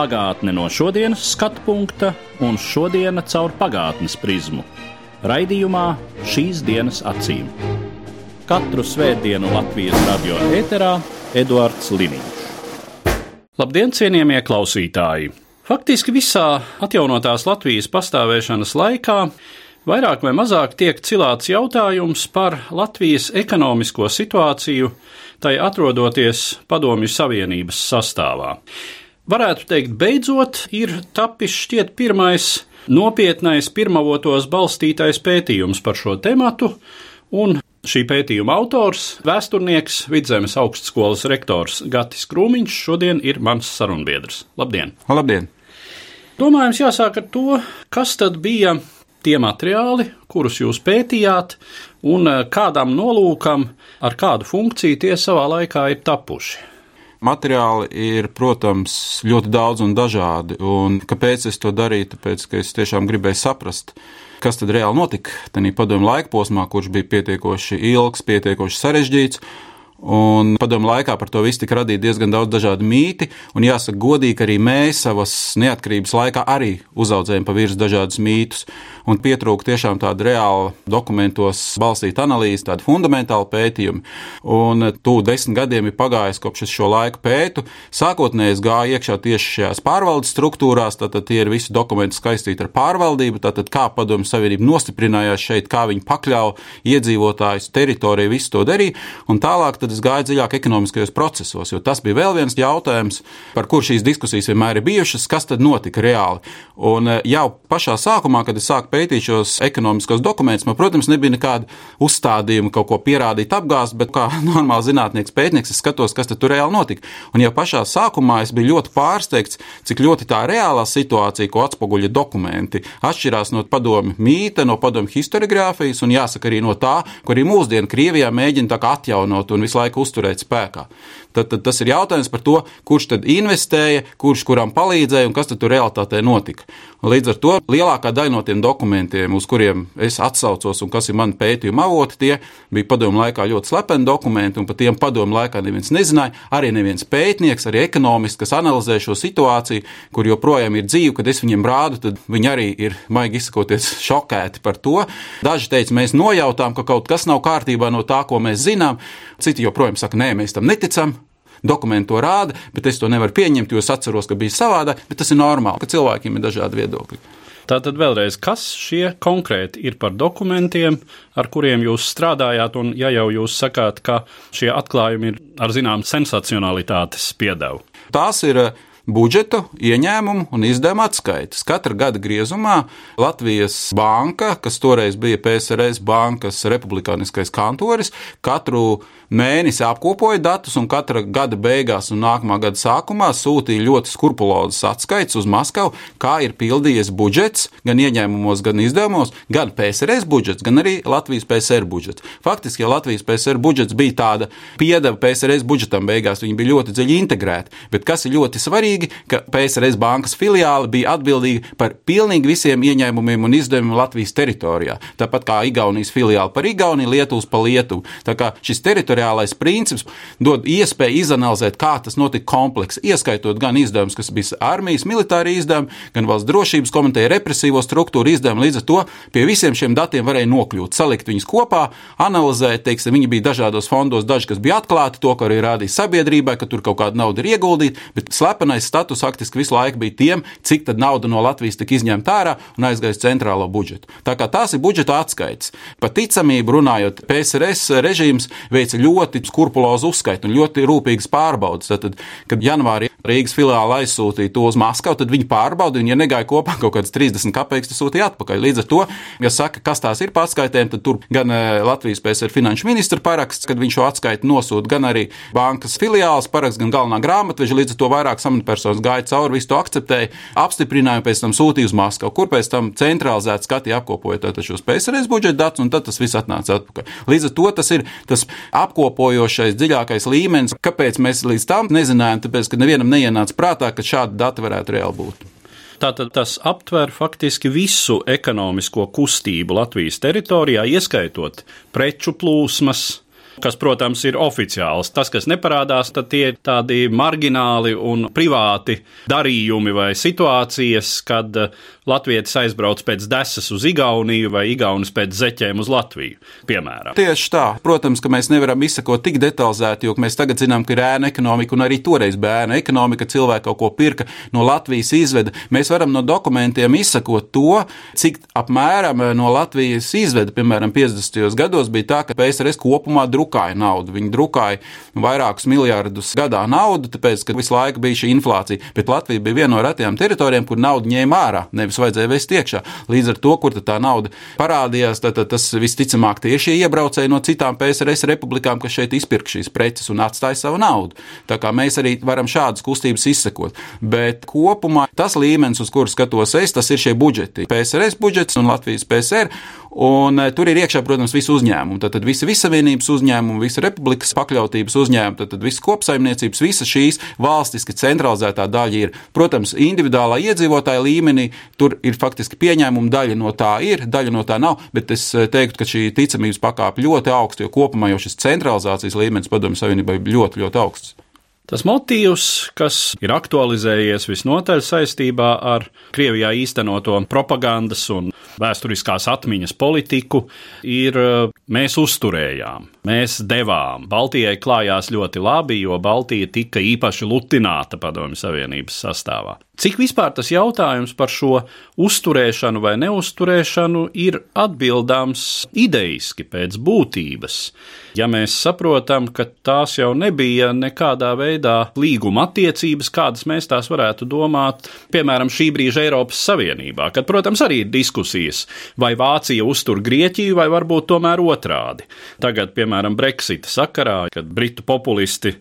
Pagātne no šodienas skatu punkta un šodienas caur pagātnes prizmu. Raidījumā šīs dienas acīm. Katru svētdienu Latvijas radio eterā Eduards Liniņš. Labdien, cienījamie klausītāji! Faktiski visā atjaunotās Latvijas pastāvēšanas laikā vairāk vai mazāk tiek cilāts jautājums par Latvijas ekonomisko situāciju, tai atrodoties Padomju Savienības sastāvā. Varētu teikt, beidzot ir tapis šķiet pirmais nopietnais pirmavotos balstītais pētījums par šo tematu, un šī pētījuma autors, vēsturnieks, Vidzemes augstskolas rektors Gatis Krūmiņš šodien ir mans sarunbiedrs. Labdien! Labdien! Domājams, jāsāk ar to, kas tad bija tie materiāli, kurus jūs pētījāt, un eh, kādam nolūkam, ar kādu funkciju tie savā laikā ir tapuši. Materiāli ir, protams, ļoti daudz un dažādi. Un kāpēc es to darīju? Tāpēc, ka es tiešām gribēju saprast, kas tad reāli notika tajā padomu laika posmā, kurš bija pietiekoši ilgs, pietiekoši sarežģīts. Un padomu laikā par to visu tika radīti diezgan daudz dažādu mīti, un jāsaka, godīgi, arī mēs savas neatkarības laikā arī uzaudzējām pa virsmu dažādus mītus, un pietrūka tiešām tāda reāla dokumentos balstīta analīze, tāda fundamentāla pētījuma. Un tūlīt desmit gadiem ir pagājis, kopš es šo laiku pētu. Sākotnēji es gāju iekšā tieši šajās pārvaldes struktūrās, tātad tie ir visi dokumenti skaistīti ar pārvaldību, tātad kā padomu savienība nostiprinājās šeit, kā viņi pakļauja iedzīvotājus, teritoriju, visu to darīja, un tālāk tad es gāju dziļāk ekonomiskajos procesos, jo tas bija vēl viens jautājums, par kur šīs diskusijas vienmēr ir bijušas, kas tad notika reāli. Un eh, jau pašā sākumā, kad es sāku pētīt šos ekonomiskos dokumentus, man, protams, nebija nekāda uzstādījuma kaut ko pierādīt, apgāzt, bet kā normāls zinātnieks pētnieks, es skatos, kas tur reāli notika. Un jau pašā sākumā es biju ļoti pārsteigts, cik ļoti tā reālā situācija, ko atspoguļo dokumenti, atšķirās no padomu mīta, no padomu historiografijas un jāsaka arī no tā, ko arī mūsdienu Krievijā mēģina atjaunot un visu laiku uzturēt spēkā. Tad, tad tas ir jautājums par to, kurš tad investēja, kurš kuram palīdzēja un kas tad tur realitātē notika. Līdz ar to lielākā daļa no tiem dokumentiem, uz kuriem es atsaucos un kas ir mani pētījuma avoti, tie bija padomu laikā ļoti slepeni dokumenti, un par tiem padomu laikā neviens nezināja. Arī neviens pētnieks, arī ekonomists, kas analizē šo situāciju, kur joprojām ir dzīve, kad es viņiem rādu, tad viņi arī ir, maigi izsakoties, šokēti par to. Daži teica, mēs nojautām, ka kaut kas nav kārtībā no tā, ko mēs zinām. Citi joprojām saka, nē, mēs tam neticam dokumenti to rāda, bet es to nevaru pieņemt, jo es atceros, ka bija savādāk, bet tas ir normāli, ka cilvēkiem ir dažādi viedokļi. Tātad vēlreiz, kas šie konkrēti ir par dokumentiem, ar kuriem jūs strādājāt, un ja jau jūs sakāt, ka šie atklājumi ir ar zinām sensacionalitātes piedevu? Tās ir budžetu, ieņēmumu un izdevumu atskaites. Katra gada griezumā Latvijas banka, kas toreiz bija PSRS bankas republikāniskais kantoris, katru mēnesi apkopoja datus un katra gada beigās un nākamā gada sākumā sūtīja ļoti skrupulozas atskaites uz Maskavu, kā ir pildījies budžets gan ieņēmumos, gan izdevumos, gan PSRS budžets, gan arī Latvijas PSR budžets. Faktiski, ja Latvijas PSR budžets bija tāda piedeva PSRS budžetam beigās, viņi bija ļoti dziļi integrēti, bet kas ir ļoti svarīgi, ka PSRS bankas filiāli bija atbildīga par pilnīgi visiem ieņēmumiem un izdevumiem Latvijas teritorijā. Tāpat kā Igaunijas filiāli par Igauniju, Lietuvas par Lietuvu. Tā kā šis teritoriālais princips dod iespēju izanalizēt, kā tas notika kompleksi, ieskaitot gan izdevumus, kas bija armijas militāri izdevumi, gan valsts drošības komiteja represīvo struktūru izdevumi. Līdz ar to pie visiem šiem datiem varēja nokļūt, salikt viņus kopā, analizēt, teiksim, viņi bija dažādos fondos, daži, kas bija atklāti, to, ko arī rādīja sabiedrībai, ka tur kaut kāda nauda ir ieguldīta, bet slepenais status faktiski visu laiku bija tiem, cik tad nauda no Latvijas tika izņemta ārā un aizgāja centrālo budžetu. Tā kā tās ir budžeta atskaites. Par ticamību runājot, PSRS režīms veica ļoti skrupulozu uzskaitu un ļoti rūpīgas pārbaudas. Tad, kad janvārī Rīgas filiāli aizsūtīja to uz Maskavu, tad viņi pārbaudīja, un, ja negāja kopā kaut kādas 30 kapeikas, tas sūtīja atpakaļ. Līdz ar to, ja saka, kas tās ir pārskaitēm, tad tur gan Latvijas PSR finanšu ministra paraksts, kad viņš šo atskaitu nosūta, gan arī bankas filiāls paraksts, gan galvenā grāmatveža. Līdz ar to vairāk samata amatpersonas gāja cauri, visu to akceptēja, apstiprināja, pēc tam sūtīja uz Maskavu, kur pēc tam centralizēti skatīja, apkopoja šos PSRS budžeta datus, un tad tas viss atnāca atpakaļ. Līdz ar to tas ir tas apkopojošais, dziļākais līmenis. Kāpēc mēs līdz tam nezinājām? Tāpēc, ka nevienam neienāca prātā, ka šādi dati varētu reāli būt. Tātad tas aptver faktiski visu ekonomisko kustību Latvijas teritorijā, ieskaitot preču plūsmas, kas, protams, ir oficiāls. Tas, kas neparādās, tad tie ir tādi margināli un privāti darījumi vai situācijas, kad eh, Latvijas aizbrauc pēc desas uz Igauniju vai Igaunis pēc zeķēm uz Latviju, piemēram. Tieši tā. Protams, ka mēs nevaram izsakot tik detalizēti, jo mēs tagad zinām, ka ir ēna ekonomika un arī toreiz bija ēna ekonomika, cilvēki kaut ko pirka no Latvijas izveda. Mēs varam no dokumentiem izsakot to, cik apmēram eh, no Latvijas izveda, piemēram, 50. gados bija tā, ka PSRS kopumā drukāja naudu. Viņi drukāja vairākus miljardus gadā naudu, tāpēc, ka visu laiku bija šī inflācija. Bet Latvija bija viena no retajām teritorijām, kur naudu ņēma ārā, nevis vajadzēja vest iekšā. Līdz ar to, kur tā nauda parādījās, tad, tad tas visticamāk tie ir šie iebraucēji no citām PSRS republikām, kas šeit izpirka šīs preces un atstāja savu naudu. Tā kā mēs arī varam šādas kustības izsekot. Bet kopumā tas līmenis, uz kuru skatos es, tas ir šie budžeti. PSRS budžets un Latvijas PSR. Un e, tur ir iekšā, protams, visi uzņēmumi. Tad, tad visi visavienības uzņēmumi, visa republikas pakļautības uzņēmumi, tad, tad visas kopsaimniecības, visas šīs valstiski centralizētā daļa ir. Protams, individuālā iedzīvotāja līmenī tur ir faktiski pieņēmuma daļa no tā ir, daļa no tā nav, bet es e, teiktu, ka šī ticamības pakāpe ļoti augsta, jo kopumā jau šis centralizācijas līmenis padomju savienībai ļoti, ļoti augsts. Tas motīvs, kas ir aktualizējies visnotaļ saistībā ar Krievijā īstenoto propagandas un vēsturiskās atmiņas politiku, ir mēs uzturējām, mēs devām. Baltijai klājās ļoti labi, jo Baltija tika īpaši lutināta Padomju Savienības sastāvā. Cik vispār tas jautājums par šo uzturēšanu vai neusturēšanu ir atbildāms idejiski pēc būtības? Ja mēs saprotam, ka tās jau nebija nekādā veidā līguma attiecības, kādas mēs tās varētu domāt, piemēram, šī brīža Eiropas Savienībā, kad, protams, arī ir diskusijas, vai Vācija uztur Grieķiju vai varbūt tomēr otrādi. Tagad, piemēram, Brexita sakarā, kad Britu populisti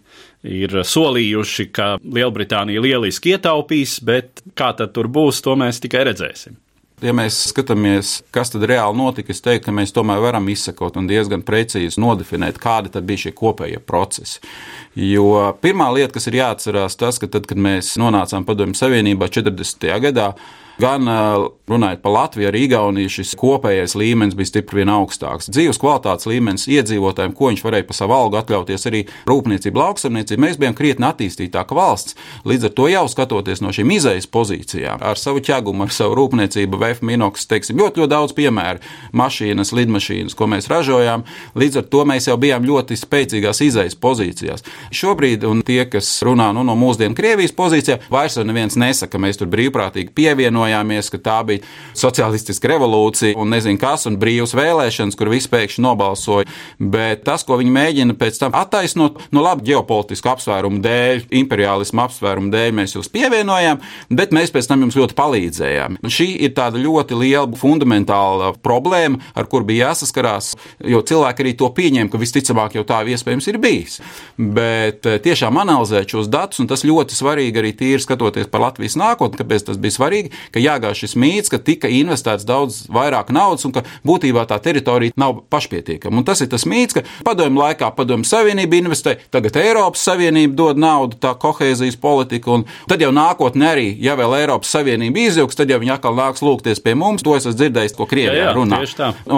ir solījuši, ka Lielbritānija lieliski ietaupīs, bet kā tad tur būs, to mēs tikai redzēsim. Ja mēs skatāmies, kas tad reāli notika, es teiktu, ka mēs tomēr varam izsekot un diezgan precīzi nodefinēt, kādi tad bija šie kopējie procesi. Jo pirmā lieta, kas ir jāatcerās, tas, ka tad, kad mēs nonācām Padomju Savienībā 40. gadā, Gan runājot par Latviju, arī Igauniju, šis kopējais līmenis bija stipri vien augstāks. Dzīves kvalitātes līmenis iedzīvotājiem, ko viņš varēja par savu algu atļauties, arī rūpniecība, lauksaimniecība. Mēs bijām krietni attīstītāka valsts. Līdz ar to jau skatoties no šīm izējas pozīcijām, ar savu ķegumu, ar savu rūpniecību, VF minoks, teiksim, ļoti, ļoti daudz piemēru, mašīnas, lidmašīnas, ko mēs ražojām. Līdz ar to mēs jau bijām ļoti spēcīgās izējas pozīcijās. Šobrīd, un tie, kas runā nu, no mūsdienu Krievijas pozīcijā, vairs neviens nesaka, ka mēs tur brīvprātīgi pievienojamies vienojāmies, ka tā bija sociālistiska revolūcija un nezinu kas, un brīvas vēlēšanas, kur visi pēkšņi nobalsoja. Bet tas, ko viņi mēģina pēc tam attaisnot, no labi ģeopolitisku apsvērumu dēļ, imperiālismu apsvērumu dēļ, mēs jūs pievienojām, bet mēs pēc tam jums ļoti palīdzējām. Šī ir tāda ļoti liela fundamentāla problēma, ar kur bija jāsaskarās, jo cilvēki arī to pieņēma, ka visticamāk jau tā iespējams ir bijis. Bet eh, tiešām analizēt šos datus, un tas ļoti svarīgi arī tīri skatoties par Latvijas nākotni, kāpēc tas bija svarīgi, ka jāgāž šis mīts, ka tika investēts daudz vairāk naudas un ka būtībā tā teritorija nav pašpietiekama. Un tas ir tas mīts, ka padomju laikā padomju savienība investē, tagad Eiropas Savienība dod naudu, tā kohēzijas politika, un tad jau nākotnē arī, ja vēl Eiropas Savienība izjauks, tad jau viņi atkal nāks lūgties pie mums. To es esmu dzirdējis, ko Krievijā jā, jā, runā.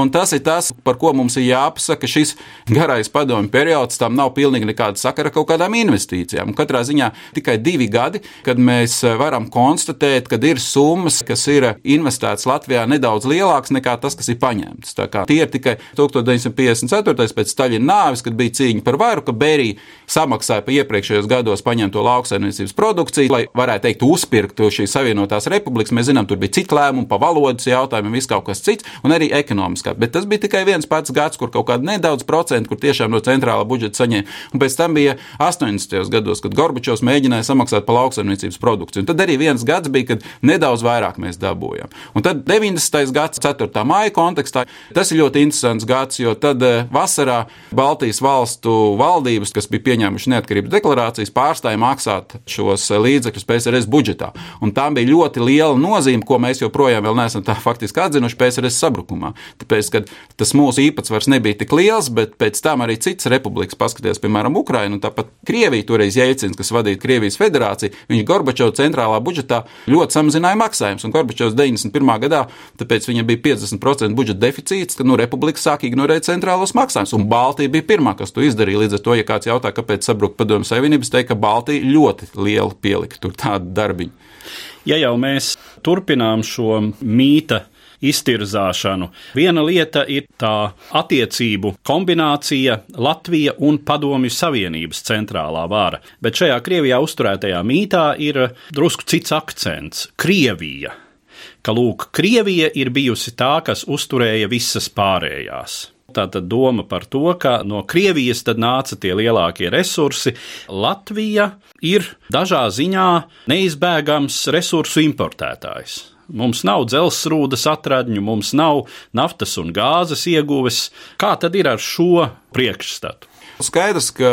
Un tas ir tas, par ko mums ir jāpasaka, šis garais padomju periods, tam nav pilnīgi nekāda sakara kaut kādām investīcijām. Un katrā ziņā tikai divi gadi, kad mēs varam konstatēt, ka ir summa summas, kas ir investētas Latvijā, nedaudz lielākas nekā tas, kas ir paņemts. Tie ir tikai 1954. pēc Staļina nāves, kad bija cīņa par varu, ka Berija samaksāja par iepriekšējos gados paņemto lauksaimniecības produkciju, lai varētu teikt, uzpirkt šīs Savienotās republikas. Mēs zinām, tur bija citi lēmumi par valodas jautājumiem, viss kaut kas cits, un arī ekonomiskā. Bet tas bija tikai viens pats gads, kur kaut kāda nedaudz procentu, kur tiešām no centrālā budžeta saņēma. Un pēc tam bija 80. gados, kad Gorbačovs mēģināja samaksāt par lauksaimniecības produkciju. Un tad arī viens gads bija, kad nedaudz vairāk mēs dabūjam. Un tad 90. gads, 4. maija kontekstā, tas ir ļoti interesants gads, jo tad eh, vasarā Baltijas valstu valdības, kas bija pieņēmušas neatkarības deklarācijas, pārstāja maksāt šos eh, līdzekļus PSRS budžetā. Un tam bija ļoti liela nozīme, ko mēs joprojām neesam tā faktiski atzinuši PSRS sabrukumā. Tāpēc, ka tas mūsu īpatsvars nebija tik liels, bet pēc tam arī citas republikas paskatījās, piemēram, Ukraina un tāpat Krievija, toreiz Jēcins, kas vadīja Krievijas federāciju, viņš Gorbačovs centrālā budžetā ļoti samazināja maksājumus. Un Gorbačovs 91. gadā, tāpēc viņam bija 50% budžeta deficīts, ka nu, republika sāk ignorēt centrālos maksājumus. Un Baltija bija pirmā, kas to izdarīja. Līdz ar to, ja kāds jautā, kāpēc sabruka padomju savienības, teikt, ka Baltija ļoti liela pielika tur tādu darbiņu. Ja jau mēs turpinām šo mītu iztirzāšanu. Viena lieta ir tā attiecību kombinācija Latvija un Padomju Savienības centrālā vara, bet šajā Krievijā uzturētajā mītā ir drusku cits akcents - Krievija. Ka lūk, Krievija ir bijusi tā, kas uzturēja visas pārējās. Tā tad doma par to, ka no Krievijas nāca tie lielākie resursi. Latvija ir dažā ziņā neizbēgams resursu importētājs. Mums nav dzelzceļa atradņu, mums nav naftas un gāzes ieguves. Kā tad ir ar šo priekšstatu? Skaidrs, ka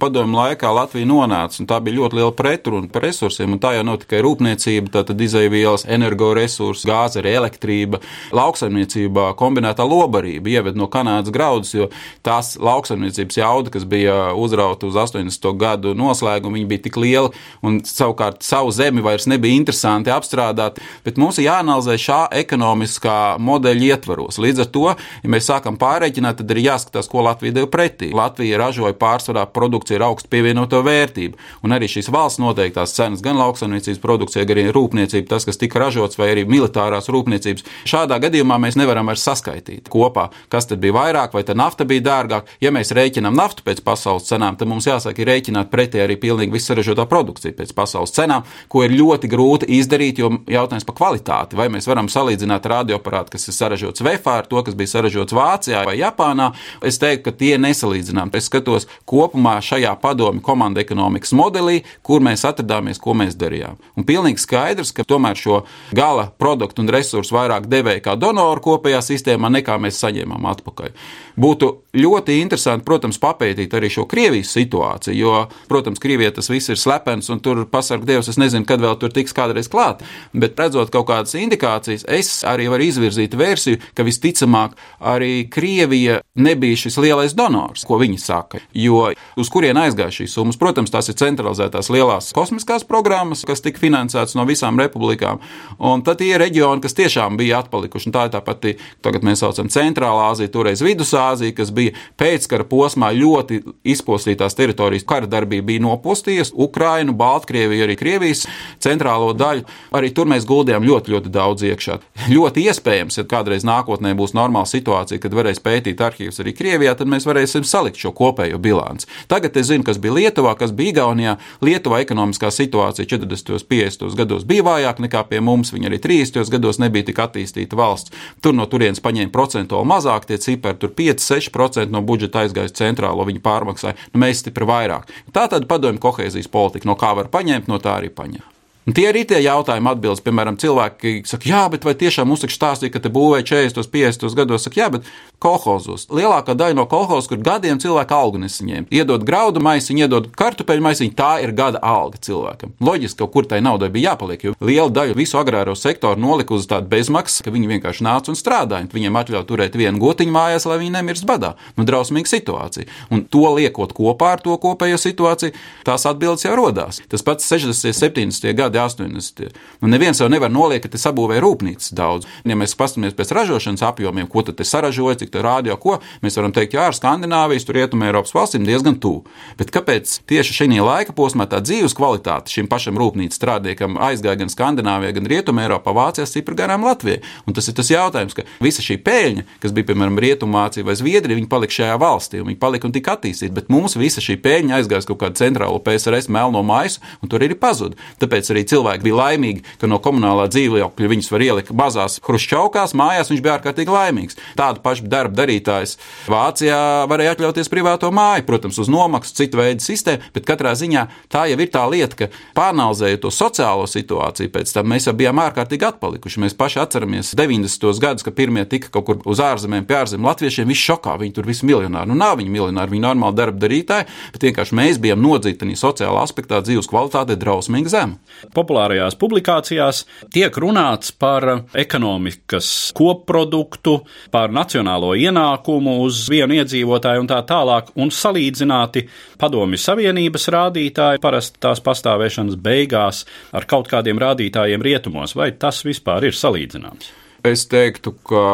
padomu laikā Latvija nonāca, un tā bija ļoti liela pretruna par resursiem. Tā jau nav tikai rūpniecība, tā tad izēvielas, energoresursi, gāze, arī elektrība, lauksaimniecībā kombinētā lobarība, ieved no Kanādas graudus, jo tās lauksaimniecības jauda, kas bija uzrauta uz 80. gadu noslēgumu, viņi bija tik liela, un savukārt savu zemi vairs nebija interesanti apstrādāt. Bet mums ir jāanalizē šā ekonomiskā modeļa ietvaros. Līdz ar to, ja mēs sākam pārreikināt, tad ir jāskatās, ko Latvija deva pretī. Latvija ražoja pārsvarā produkciju produkcija ir augsta pievienoto vērtību. Un arī šīs valsts noteiktās cenas, gan lauksaimniecības produkcija, gan arī rūpniecība, tas, kas tika ražots, vai arī militārās rūpniecības. Šādā gadījumā mēs nevaram vairs saskaitīt kopā, kas tad bija vairāk, vai nafta bija dārgāka. Ja mēs rēķinām naftu pēc pasaules cenām, tad mums jāsāk rēķināt pretī arī pilnīgi visu saražotā produkciju pēc pasaules cenām, ko ir ļoti grūti izdarīt, jo jautājums par kvalitāti. Vai mēs varam salīdzināt radioaparātu, kas ir saražots Vēfā, ar to, kas bija saražots Vācijā vai Japānā? Es teiktu, ka tie nesalīdzinām. Es skatos kopumā šajā šajā padomju komanda ekonomikas modelī, kur mēs atradāmies, ko mēs darījām. Un pilnīgi skaidrs, ka tomēr šo gala produktu un resursu vairāk devēja kā donoru kopējā sistēmā, nekā mēs saņēmām atpakaļ. Būtu ļoti interesanti, protams, papētīt arī šo Krievijas situāciju, jo, protams, Krievijā tas viss ir slepens, un tur pasarg Dievs, es nezinu, kad vēl tur tiks kādreiz klāt, bet redzot kaut kādas indikācijas, es arī varu izvirzīt versiju, ka visticamāk arī Krievija nebija šis lielais donors, ko viņi saka, jo uz kurien aizgāja šīs summas. Protams, tās ir centralizētās lielās kosmiskās programmas, kas tika finansētas no visām republikām, un tad tie reģioni, kas tiešām bija atpalikuši, un tā ir tā pati, tagad mēs saucam Centrālā Āzija, toreiz Vidusāzija, kas bija pēckara posmā ļoti izpostītās teritorijas. Kara darbība bija nopostījusi Ukrainu, Baltkrieviju, arī Krievijas centrālo daļu. Arī tur mēs guldījām ļoti, ļoti daudz iekšā. Ļoti iespējams, ja kādreiz nākotnē būs normāla situācija, kad varēs pētīt arhīvus arī Krievijā, tad mēs varēsim salikt šo kopējo bilanci. Tagad es zinu, kas bija Lietuvā, kas bija Igaunijā. Lietuvā ekonomiskā situācija 40. un 50. gados bija vājāka nekā pie mums. Viņa arī 30. gados nebija tik attīstīta valsts. Tur no turienes paņēma procentuāli mazāk tie cipari, tur 5-6% no budžeta aizgāja centrālo, viņi pārmaksāja. Nu, mēs stipri vairāk. Tā tad padomju kohēzijas politika, no kā var paņemt, no tā arī paņem. Un tie arī tie jautājumi atbildes. Piemēram, cilvēki saka, jā, bet vai tiešām mums taču stāstīja, ka te būvēja 40, 50 gados? Saka, jā, bet kolhozos. Lielākā daļa no kolhozos, kur gadiem cilvēku algu nesaņēma. Iedod graudu maisiņu, iedod kartupeļu maisiņu, tā ir gada alga cilvēkam. Loģiski, ka kur tai naudai bija jāpaliek, jo liela daļa visu agrāro sektoru nolika uz tādu bezmaksas, ka viņi vienkārši nāca un strādāja. Viņiem atļauj turēt vienu gotiņu mājās, lai viņi nemirst badā. Nu, drausmīga situācija. Un to liekot kopā ar to kopējo situāciju, tās atbildes jau rodās. Tas pats 60, 70 gadi 80. Nu, neviens jau nevar noliekt, ka te sabūvēja rūpnīcas daudz. Ja mēs paskatāmies pēc ražošanas apjomiem, ko tad te saražoja, cik rādio, ko mēs varam teikt, jā, ar Skandināvijas, tur rietumē Eiropas valstīm diezgan tuvu. Bet kāpēc tieši šajā laika posmā tā dzīves kvalitāte šim pašam rūpnīcas strādniekam aizgāja gan Skandināvijā, gan Rietumē Eiropā, Vācijā, Cipru garām Latvijai? Un tas ir tas jautājums, ka visa šī pēļņa, kas bija piemēram Rietumvācija vai Zviedrija, viņi palika šajā valstī, un viņi palika un tika attīstīti. Bet mums visa šī pēļņa aizgāja uz kaut kādu centrālo PSRS melno maisu, un tur arī pazuda. Tāpēc arī cilvēki bija laimīgi, ka no komunālā dzīvokļa viņus var ielikt mazās hrušķaukās, mājās viņš bija ārkārtīgi laimīgs. Tādu pašu darbu darītājs Vācijā varēja atļauties privāto māju, protams, uz nomaksu, citu veidu sistēmu, bet katrā ziņā tā jau ir tā lieta, ka pāranalizējot to sociālo situāciju, pēc tam mēs jau bijām ārkārtīgi atpalikuši. Mēs paši atceramies 90. gadus, kad pirmie tika kaut kur uz ārzemēm, pie ārzemēm latviešiem, visi šokā, viņi tur visi miljonāri. Nu, nav viņi miljonāri, viņi normāli darba darītāji, bet vienkārši mēs bijām nodzīti sociālā aspektā dzīves kvalitāte drausmīgi zema. Populārajās publikācijās tiek runāts par ekonomikas koproduktu, par nacionālo ienākumu uz vienu iedzīvotāju un tā tālāk, un salīdzināti padomju savienības rādītāji parasti tās pastāvēšanas beigās ar kaut kādiem rādītājiem rietumos. Vai tas vispār ir salīdzināms? Es teiktu, ka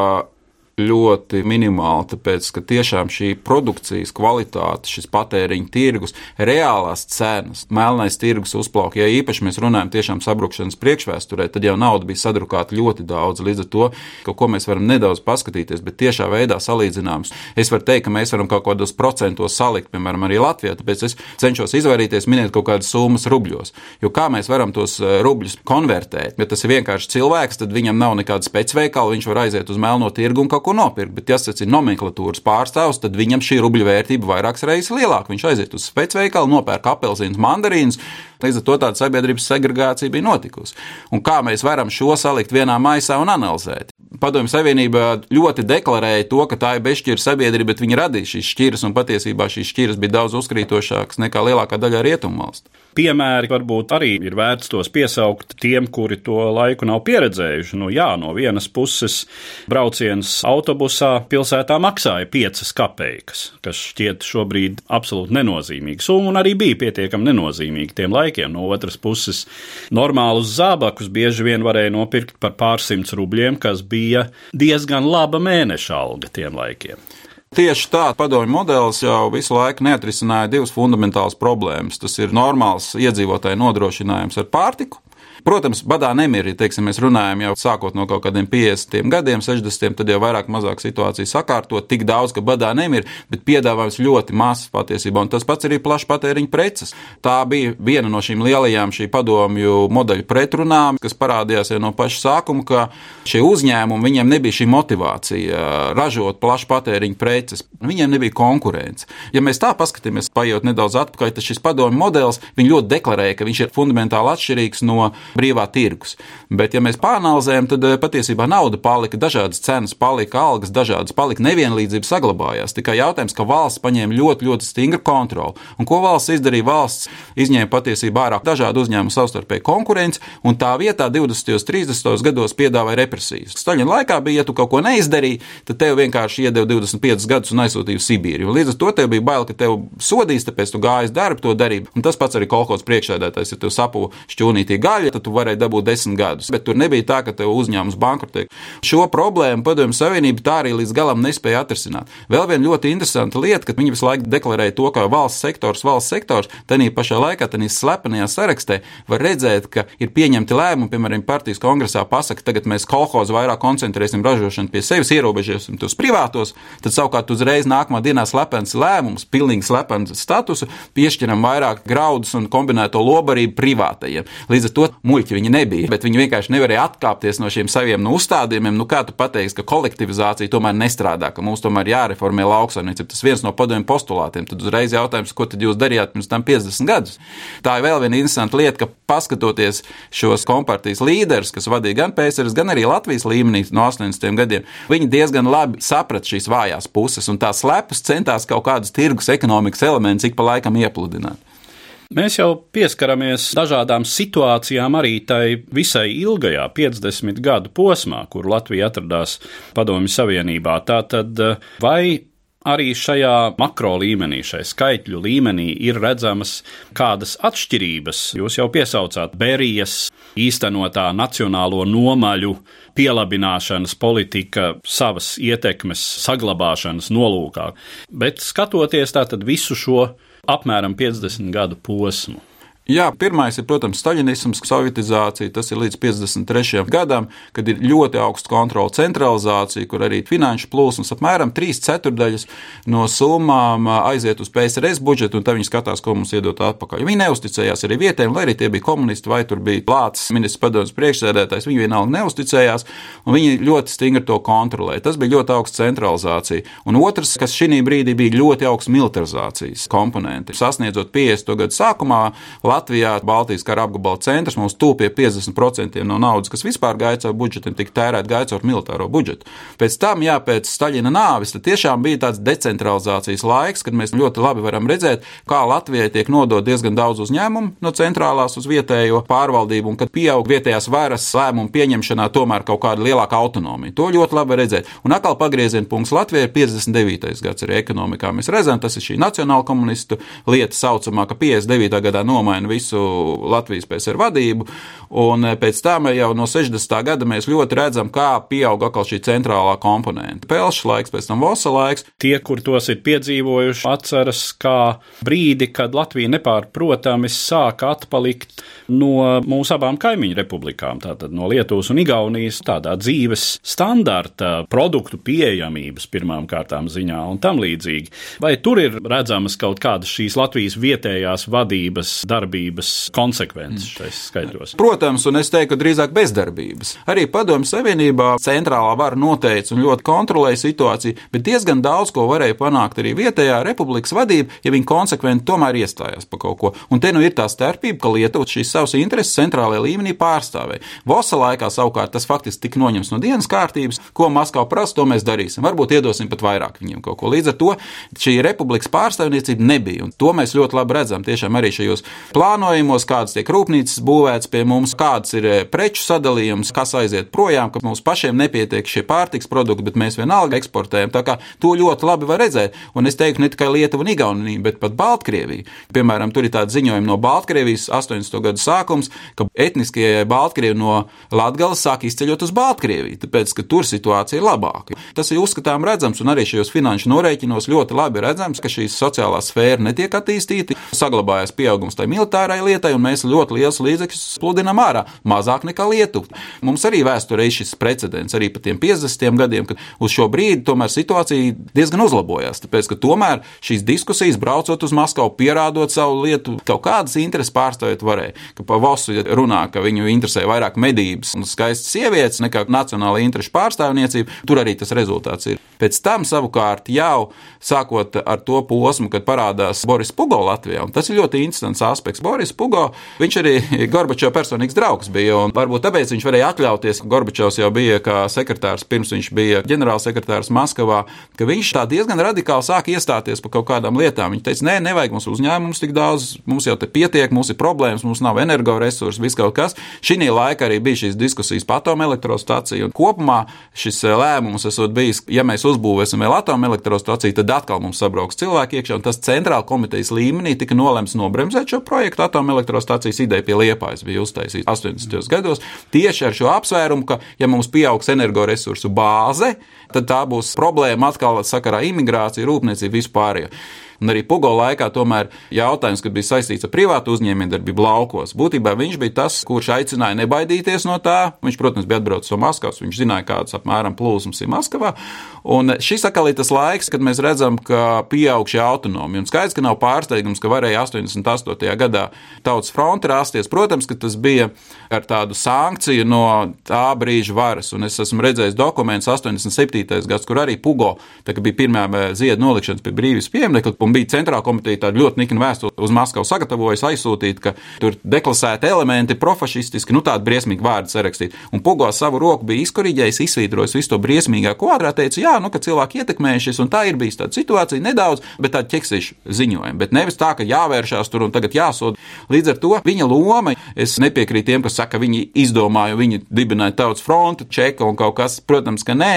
ļoti minimāli, tāpēc ka tiešām šī produkcijas kvalitāte, šis patēriņa tirgus, reālās cenas, melnais tirgus uzplauk. Ja īpaši mēs runājam tiešām sabrukšanas priekšvēsturē, tad jau nauda bija sadrukāta ļoti daudz. Līdz ar to, kaut ko mēs varam nedaudz paskatīties, bet tiešā veidā salīdzināms. Es varu teikt, ka mēs varam kaut kādos procentos salikt, piemēram, arī Latvijā, tāpēc es cenšos izvairīties minēt kaut kādas summas rubļos. Jo kā mēs varam tos eh, rubļus konvertēt? Ja tas ir vienkārši cilvēks, tad viņam nav nekāda specveikala, viņš var aiziet uz melno tirgu un kaut ko nopirkt. Bet, ja tas ir nomenklatūras pārstāvs, tad viņam šī rubļu vērtība vairākas reizes lielāka. Viņš aiziet uz spēcveikalu, nopērk apelsīnus, mandarīnus. Līdz ar to tāda sabiedrības segregācija bija notikusi. Un kā mēs varam šo salikt vienā maisā un analizēt? Padomju Savienība ļoti deklarēja to, ka tā ir bezšķira sabiedrība, bet viņi radīja šīs šķiras, un patiesībā šīs šķiras bija daudz uzkrītošākas nekā lielākā daļa rietumvalstu piemēri varbūt arī ir vērts tos piesaukt tiem, kuri to laiku nav pieredzējuši. Nu, jā, no vienas puses brauciens autobusā pilsētā maksāja 5 kapeikas, kas šķiet šobrīd absolūti nenozīmīga summa un arī bija pietiekami nenozīmīga tiem laikiem. No otras puses, normālus zābakus bieži vien varēja nopirkt par pārsimts rubļiem, kas bija diezgan laba mēneša alga tiem laikiem. Tieši tā, padomju modelis jau visu laiku neatrisināja divas fundamentālas problēmas. Tas ir normāls iedzīvotāju nodrošinājums ar pārtiku Protams, badā nemir, ja teiksim, mēs runājam jau sākot no kaut kādiem 50 gadiem, 60, tad jau vairāk mazāk situācija sakārtot, tik daudz, ka badā nemir, bet piedāvājums ļoti mazs patiesībā, un tas pats arī plašs patēriņa preces. Tā bija viena no šīm lielajām šī padomju modeļu pretrunām, kas parādījās jau no paša sākuma, ka šie uzņēmumi, viņiem nebija šī motivācija ražot plašu patēriņa preces, viņiem nebija konkurence. Ja mēs tā paskatāmies, paiet nedaudz atpakaļ, tad šis padomju modelis, ļoti deklarēja, ka viņš ir fundamentāli atšķirīgs no brīvā tirgus. Bet, ja mēs pāranalizējam, tad eh, patiesībā nauda palika, dažādas cenas palika, algas dažādas palika, nevienlīdzība saglabājās. Tikai jautājums, ka valsts paņēma ļoti, ļoti stingru kontroli. Un ko valsts izdarīja? Valsts izņēma patiesībā ārā dažādu uzņēmumu savstarpēju konkurenci, un tā vietā 20. un 30. gados piedāvāja represijas. Staļina laikā bija, ja tu kaut ko neizdarīji, tad tev vienkārši iedeva 25 gadus un aizsūtīja uz Sibīriju. Līdz ar to tev bija bail, ka tev sodīs, tāpēc tu gāji darbu, to darīji. Un tas pats arī kolekcijas priekšsēdētājs, ja tev sapu šķūnītī gaļa, tad tu varēji dabūt desmit gadus. Bet tur nebija tā, ka tev uzņēmums bankrotē. Šo problēmu Padomju Savienība tā arī līdz galam nespēja atrisināt. Vēl viena ļoti interesanta lieta, ka viņi visu laiku deklarēja to, ka valsts sektors, valsts sektors, tādā pašā laikā, tādā slepenajā sarakstā var redzēt, ka ir pieņemti lēmumi, piemēram, partijas kongresā pasaka, tagad mēs kolhozu vairāk koncentrēsim ražošanu pie sevis, ierobežosim tos privātos, tad savukārt uzreiz nākamā dienā slepens lēmums, pilnīgi slepens statusu, piešķiram vairāk graudus un kombinēto lobarību privātajiem. Līdz ar to muļķi viņi nebija, bet viņi vienkārši nevarēja atkāpties no šiem saviem nu, uzstādījumiem. Nu, kā tu pateiksi, ka kolektivizācija tomēr nestrādā, ka mums tomēr jāreformē lauksaimniecība? Tas viens no padomju postulātiem. Tad uzreiz jautājums, ko tad jūs darījāt pirms tam 50 gadus? Tā ir vēl viena interesanta lieta, ka paskatoties šos kompartijas līderus, kas vadīja gan PSRS, gan arī Latvijas līmenī no 80 gadiem, viņi diezgan labi saprata šīs vājās puses un tās slepus centās kaut kādus tirgus ekonomikas elementus ik pa laikam iepludināt. Mēs jau pieskaramies dažādām situācijām arī tai visai ilgajā 50 gadu posmā, kur Latvija atradās Padomju Savienībā. Tātad vai arī šajā makro līmenī, šai skaitļu līmenī, ir redzamas kādas atšķirības. Jūs jau piesaucāt Berijas īstenotā nacionālo nomaļu pielabināšanas politika savas ietekmes saglabāšanas nolūkā, bet skatoties tātad visu šo apmēram 50 gadu posmu. Jā, pirmais ir, protams, staļinisms, sovietizācija. Tas ir līdz 53. gadam, kad ir ļoti augsta kontrola centralizācija, kur arī finanšu plūsmas apmēram 3 ceturdaļas no summām aiziet uz PSRS budžetu, un tad viņi skatās, ko mums iedot atpakaļ. Viņi neusticējās arī vietējiem, lai arī tie bija komunisti vai tur bija plāts ministrs padomus priekšsēdētājs. Viņi vienalga neusticējās, un viņi ļoti stingri to kontrolēja. Tas bija ļoti augsts centralizācija. Un otrs, kas šī brīdī bija ļoti augsts militarizācijas komponenti, sasniedzot 50. gadu sākumā. Latvijā Baltijas kara apgabala centrs mums tuvu pie 50% no naudas, kas vispār gāja caur budžetu, tika tērēta gāja caur militāro budžetu. Pēc tam, jā, pēc Staļina nāves, tad tiešām bija tāds decentralizācijas laiks, kad mēs ļoti labi varam redzēt, kā Latvijai tiek nodot diezgan daudz uzņēmumu no centrālās uz vietējo pārvaldību, un kad pieaug vietējās varas lēmumu pieņemšanā tomēr kaut kāda lielāka autonomija. To ļoti labi redzēt. Un atkal pagrieziena punkts Latvijai ir 59. gads arī ekonomikā. Mēs redzam, tas ir šī nacionāla komunistu lieta saucamā, ka 59. gadā nomaina visu Latvijas PSR vadību, un pēc tam jau no 60. gada mēs ļoti redzam, kā pieaug atkal šī centrālā komponente. Pelšu laiks, pēc tam Vosa laiks. Tie, kur tos ir piedzīvojuši, atceras kā brīdi, kad Latvija nepārprotami sāka atpalikt no mūsu abām kaimiņu republikām, tātad no Lietuvas un Igaunijas, tādā dzīves standarta, produktu pieejamības pirmām kārtām ziņā un tam līdzīgi. Vai tur ir redzamas kaut kādas šīs Latvijas vietējās vadības darbības konsekvences šais skaidros? Protams, un es teiktu, ka drīzāk bezdarbības. Arī Padomju Savienībā centrālā vara noteica un ļoti kontrolēja situāciju, bet diezgan daudz ko varēja panākt arī vietējā republikas vadība, ja viņi konsekventi tomēr iestājās par kaut ko. Un te nu ir tā starpība, ka Lietuva šīs savas intereses centrālajā līmenī pārstāvēja. Vosa laikā savukārt tas faktiski tika noņemts no dienas kārtības, ko Maskava prasa, to mēs darīsim. Varbūt iedosim pat vairāk viņiem kaut ko. Līdz ar to šī republikas pārstāvniecība nebija. Un to mēs ļoti labi redzam tiešām arī šajos plānojumos, kādas tiek rūpnīcas būvētas pie mums, kāds ir eh, preču sadalījums, kas aiziet projām, ka mums pašiem nepietiek šie pārtiks produkti, bet mēs vienalga eksportējam. Tā kā to ļoti labi var redzēt. Un es teiktu, ne tikai Lietuva un Igaunija, bet pat Baltkrievija. Piemēram, tur ir tāda ziņojuma no Baltkrievijas 80. gadu sākums, ka etniskie Baltkrievi no Latgales sāk izceļot uz Baltkrieviju, tāpēc, ka tur situācija ir labāka. Tas ir uzskatām redzams, un arī šajos finanšu norēķinos ļoti labi redzams, ka šī sociālā sfēra netiek attīstīta, saglabājas pieaugums tai militārai lietai, un mēs ļoti liels līdzekļus pludinām ārā, mazāk nekā Lietuva. Mums arī vēsturē ir šis precedents, arī pa tiem 50 gadiem, kad uz šo brīdi tomēr situācija diezgan uzlabojās, tāpēc, ka tomēr šīs diskusijas braucot uz Maskavu, pierādot savu lietu, kaut kādas intereses pārstāvēt varēja. Ka pa Vosu runā, ka viņu interesē vairāk medības un skaistas sievietes nekā nacionāla interešu pārstāvniecība, tur arī tas rezultāts ir. Pēc tam savukārt jau sākot ar to posmu, kad parādās Boris Pugo Latvijā, un tas ir ļoti interesants aspekts. Boris Pugo, viņš arī Gorbačova personīgs draugs bija, varbūt tāpēc viņš varēja atļauties, ka Gorbačovs jau bija kā sekretārs, pirms viņš bija ģenerālsekretārs Maskavā, ka viņš tā diezgan radikāli sāk iestāties par kaut kādām lietām. Viņš teica, nē, nevajag mums uzņēmumus tik daudz, mums jau te pietiek, mums ir problēmas, mums nav energoresursi, viss kaut kas. Šī laikā arī bija šīs diskusijas par atomelektrostaciju, kopumā šis lēmums esot bijis, ja mēs uzbūvēsim vēl atomelektrostaciju, tad atkal mums sabrauks cilvēki iekšā, un tas centrāla komitejas līmenī tika nolemts nobremzēt šo projektu. Atomelektrostacijas ideja pie Liepājas bija uztaisīta 80. gados tieši ar šo apsvērumu, ka, ja mums pieaugs energoresursu bāze, tad tā būs problēma atkal sakarā imigrācija, rūpniecība vispār. Un arī Pugo laikā tomēr jautājums, kad bija saistīts ar privātu uzņēmējdarbību laukos, būtībā viņš bija tas, kurš aicināja nebaidīties no tā. Viņš, protams, bija atbraucis no Maskavas, viņš zināja, kādas apmēram plūsmas ir Maskavā. Un šis atkal ir tas laiks, kad mēs redzam, ka pieaug šī autonomija. Un skaidrs, ka nav pārsteigums, ka varēja 88. gadā Tautas fronte rasties. Protams, ka tas bija ar tādu sankciju no tā brīža varas. Un es esmu redzējis dokumentus 87. Gads, kur arī Pugo, bija pirmā ziedu nolikšanas pie brīvības pieminiekta, un bija centrāla komiteja tādu ļoti niknu vēstuli uz Maskavu sagatavojusi, aizsūtīt, ka tur deklasēti elementi, profašistiski, nu tādi briesmīgi vārdi sarakstīt. Un Pugo savu roku bija izkoriģējis, izsvītrojis visu to briesmīgā kvadrā, teica, jā, nu, ka cilvēki ietekmējušies, un tā ir bijusi tāda situācija nedaudz, bet tāda ķeksīša ziņojuma. Bet nevis tā, ka jāvēršās tur un tagad jāsod. Līdz ar to viņa loma, es nepiekrītu tiem, kas saka, viņi izdomāja, viņi dibināja tautas frontu, čeka un kaut kas, protams, ka nē,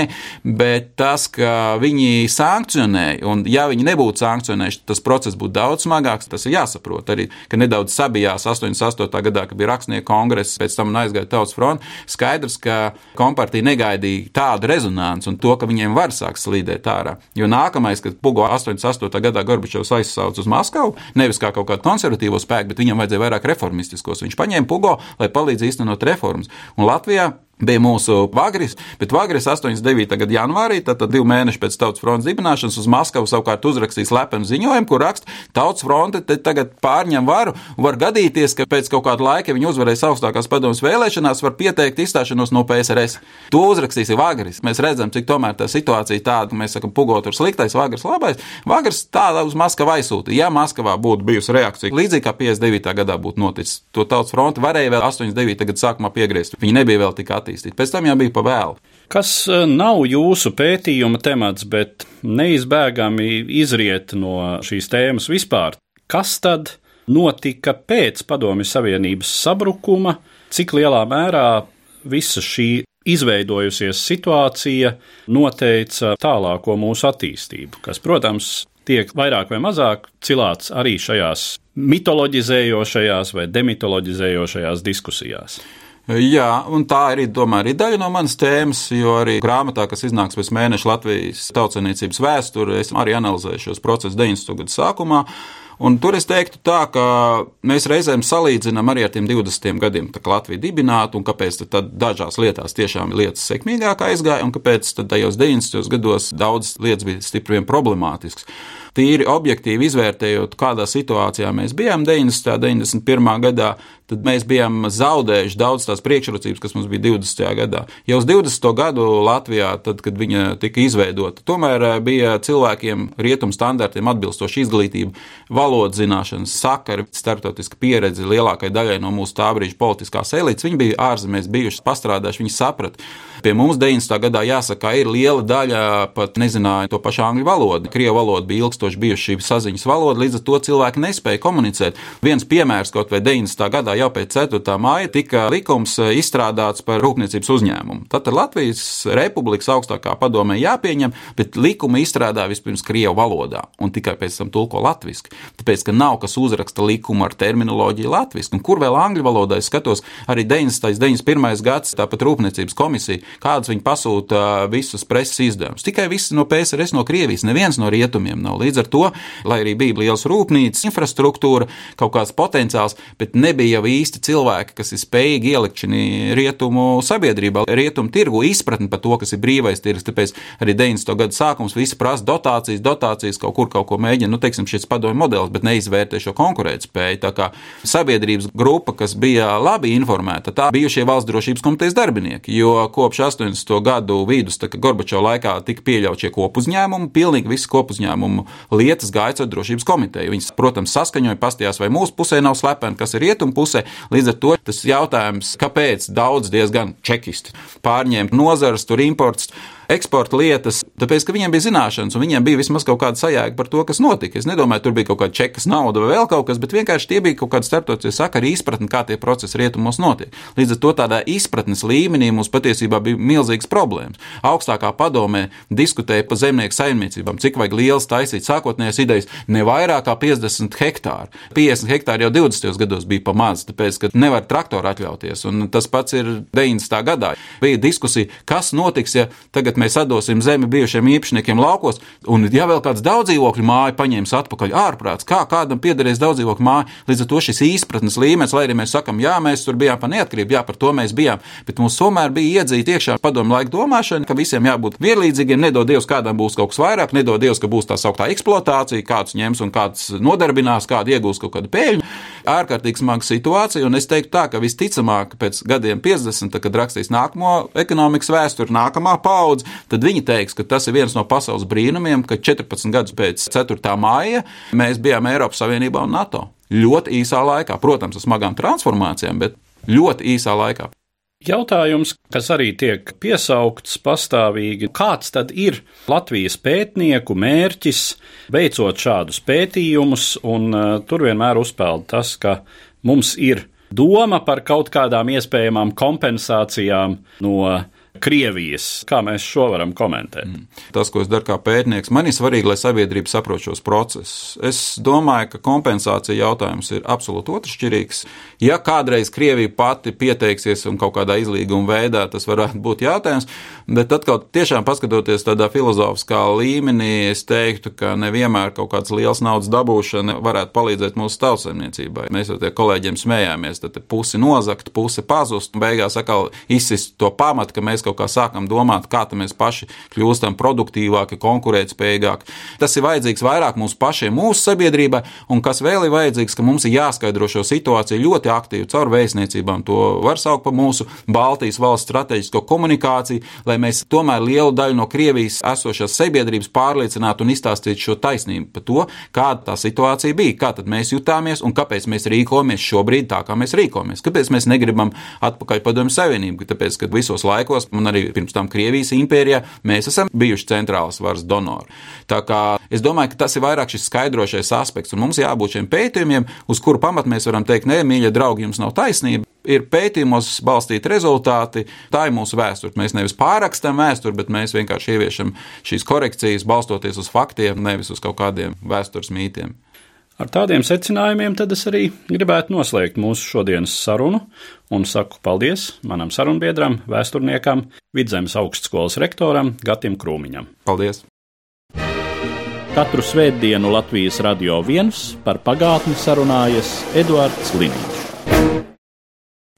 bet tas, ka viņi sankcionēja, un ja viņi nebūtu sankcionējuši, tas process būtu daudz smagāks. Tas ir jāsaprot arī, ka nedaudz sabijās 88. gadā, kad bija rakstnieku kongress, pēc tam aizgāja tautas fronte. Skaidrs, ka kompartija negaidīja tādu rezonanci un to, ka viņiem var sākt slīdēt ārā. Jo nākamais, kad Pugo 88. gadā Gorbačovs aizsauca uz Maskavu, nevis kā kaut kādu konservatīvo spēku, bet viņam vajadzēja vairāk reformistiskos. Viņš paņēma Pugo, lai palīdz īstenot reformas. Un Latvijā bija mūsu Vagris, bet Vagris 89. gada janvārī, tad, tad divi mēneši pēc Tautas frontes dibināšanas, uz Maskavu savukārt uzrakstīja slepenu ziņojumu, kur raksta, Tautas fronte tagad pārņem varu, var gadīties, ka pēc kaut kāda laika viņi uzvarēs augstākās padomus vēlēšanās, var pieteikt izstāšanos no PSRS. To uzrakstīs Vagris. Mēs redzam, cik tomēr tā situācija tāda, ka mēs sakam, pugot tur sliktais, Vagris labais. Vagris tādā uz Maskavu aizsūta. Ja Maskavā būtu bijusi reakcija līdzīga kā 59. gadā būtu noticis, to Tautas fronte varēja vēl 89. gada sākumā piegriezt. Viņi nebija vēl tik attīstīti attīstīt. Pēc tam jau bija pa vēlu. Kas e, nav jūsu pētījuma temats, bet neizbēgami izriet no šīs tēmas vispār? Kas tad notika pēc Padomju Savienības sabrukuma? Cik lielā mērā visa šī izveidojusies situācija noteica tālāko mūsu attīstību, kas, protams, tiek vairāk vai mazāk cilāts arī šajās mitoloģizējošajās vai demitoloģizējošajās diskusijās. Jā, un tā arī, domāju, ir daļa no manas tēmas, jo arī grāmatā, kas iznāks pēc mēneša Latvijas tautsaniecības vēsture, es arī analizēju šos procesus 90. gadu sākumā. Un tur es teiktu tā, ka mēs reizēm salīdzinām arī ar tiem 20 gadiem, kad Latvija dibināta, un kāpēc dažās lietās tiešām lietas sekmīgāk aizgāja, un kāpēc tajos 90. gados daudz lietas bija stipri vien problemātisks tīri objektīvi izvērtējot, kādā situācijā mēs bijām 90. un 91. gadā, tad mēs bijām zaudējuši daudz tās priekšrocības, kas mums bija 20. gadā. Jau uz 20. gadu Latvijā, tad, kad viņa tika izveidota, tomēr eh, bija cilvēkiem rietumu standartiem atbilstoša izglītība, valodas zināšanas, sakari, starptautiska pieredze lielākajai daļai no mūsu tā brīža politiskās elites. Viņi bija ārzemēs bijuši, pastrādājuši, viņi saprata. Pie mums 90. gadā jāsaka, ir liela daļa pat nezināja to pašu angļu valodu. Krievu valoda bija ilgstoši bijusi šī saziņas valoda, līdz ar to cilvēki nespēja komunicēt. Viens piemērs kaut vai 90. gadā jau pēc 4. māja tika likums eh, izstrādāts par rūpniecības uzņēmumu. Tad Latvijas Republikas augstākā padomē jāpieņem, bet likumu izstrādā vispirms Krievu valodā un tikai pēc tam tulko latviešu. Tāpēc, ka nav kas uzraksta likumu ar terminoloģiju latviešu, un kur vēl angļu valodā es skatos arī 90. 91. gads, tāpat Rūpniecības komisija, kādas viņi pasūta visus preses izdevumus. Tikai visi no PSRS, no Krievijas, neviens no rietumiem nav. Līdz ar to, lai arī bija liels rūpnīcas, infrastruktūra, kaut kāds potenciāls, bet nebija jau īsti cilvēki, kas ir spējīgi ielikt šī rietumu sabiedrībā, rietumu tirgu izpratni par to, kas ir brīvais tirgus. Tāpēc arī 90. gada sākums visi prasa dotācijas, dotācijas, kaut kur kaut ko mēģina, nu, teiksim, šis padomju modelis, bet neizvērtē šo konkurētspēju. Tā kā sabiedrības grupa, kas bija labi informēta, tā bijušie valsts drošības komitejas darbinieki, jo kopš 80. gadu vidus, tā kā Gorbačova laikā tika pieļauts šie kopuzņēmumi, pilnīgi visi kopuzņēmumu lietas gāja caur drošības komiteju. Viņas, protams, saskaņoja, pastījās, vai mūsu pusē nav slepeni, kas ir rietumu pusē pusē. Līdz ar to tas jautājums, kāpēc daudz diezgan čekisti pārņēma nozares, tur imports eksporta lietas, tāpēc, ka viņiem bija zināšanas, un viņiem bija vismaz kaut kāda sajēga par to, kas notika. Es nedomāju, tur bija kaut kāda čekas nauda vai vēl kaut kas, bet vienkārši tie bija kaut kāda starptautiskie sakari izpratne, kā tie procesi rietumos notiek. Līdz ar to tādā izpratnes līmenī mums patiesībā bija milzīgas problēmas. Augstākā padomē diskutēja par zemnieku saimniecībām, cik vajag liels taisīt sākotnējās idejas, ne vairāk kā 50 hektāru. 50 hektāri jau 20. gados bija pa maz, tāpēc, ka nevar traktoru atļauties. Un tas pats ir 90. gadā. Bija diskusija, kas notiks, ja tagad mēs atdosim zemi bijušiem īpašniekiem laukos, un ja vēl kāds daudzdzīvokļu māju paņems atpakaļ ārprāts, kā kādam piederēs daudzdzīvokļu māja, līdz ar to šis izpratnes līmenis, lai arī mēs sakam, jā, mēs tur bijām par neatkarību, jā, par to mēs bijām, bet mums tomēr bija iedzīta iekšā padomu laika domāšana, ka visiem jābūt vienlīdzīgiem, nedod Dievs, kādam būs kaut kas vairāk, nedod Dievs, ka būs tā sauktā eksploatācija, kāds ņems un kāds nodarbinās, kādu iegūs kaut kādu peļņu. Ārkārtīgi smaga situācija, un es teiktu tā, ka visticamāk pēc gadiem 50, kad rakstīs nākamo ekonomikas vēsturi, nākamā paudze, tad viņi teiks, ka tas ir viens no pasaules brīnumiem, ka 14 gadus pēc 4. māja mēs bijām Eiropas Savienībā un NATO. Ļoti īsā laikā, protams, ar smagām transformācijām, bet ļoti īsā laikā. Jautājums, kas arī tiek piesaukts pastāvīgi, kāds tad ir Latvijas pētnieku mērķis veicot šādus pētījumus, un uh, tur vienmēr uzpeld tas, ka mums ir doma par kaut kādām iespējamām kompensācijām no Krievijas. Kā mēs šo varam komentēt? Mm. Tas, ko es daru kā pētnieks, man ir svarīgi, lai sabiedrība saprot šos procesus. Es domāju, ka kompensācija jautājums ir absolūti otršķirīgs. Ja kādreiz Krievija pati pieteiksies un kaut kādā izlīguma veidā, tas varētu būt jautājums, bet atkal tiešām paskatoties tādā filozofiskā līmenī, es teiktu, ka nevienmēr kaut kāds liels naudas dabūšana varētu palīdzēt mūsu tautsemniecībai. Mēs jau tie kolēģiem smējāmies, tad pusi nozakt, puse pazust, un beigās atkal izsist to pamatu, ka mēs kaut kā sākam domāt, kā mēs paši kļūstam produktīvāki, konkurētspējīgāki. Tas ir vajadzīgs vairāk mums pašiem, mūsu sabiedrībai, un kas vēl ir vajadzīgs, ka mums ir jāskaidro šo situāciju ļoti aktīvi caur vēstniecībām. To var saukt par mūsu Baltijas valsts strateģisko komunikāciju, lai mēs tomēr lielu daļu no Krievijas esošās sabiedrības pārliecinātu un izstāstītu šo taisnību par to, kāda tā situācija bija, kā mēs jutāmies un kāpēc mēs rīkojamies šobrīd tā, kā mēs rīkojamies. Kāpēc mēs negribam atpakaļ padomju savienību? Tāpēc, ka visos laikos un arī pirms tam Krievijas impērijā, mēs esam bijuši centrālas varas donori. Tā kā es domāju, ka tas ir vairāk šis skaidrošais aspekts, un mums jābūt šiem pētījumiem, uz kuru pamatu mēs varam teikt, nē, mīļie draugi, jums nav taisnība. Ir pētījumos balstīti rezultāti, tā ir mūsu vēsture. Mēs nevis pārrakstam vēsturi, bet mēs vienkārši ieviešam šīs korekcijas, balstoties uz faktiem, nevis uz kaut kādiem vēstures mītiem. Ar tādiem secinājumiem tad es arī gribētu noslēgt mūsu šodienas sarunu un saku paldies manam sarunbiedram, vēsturniekam, Vidzemes augstskolas rektoram Gatim Krūmiņam. Paldies! Katru svētdienu Latvijas radio viens par pagātni sarunājas Eduards Liniņš.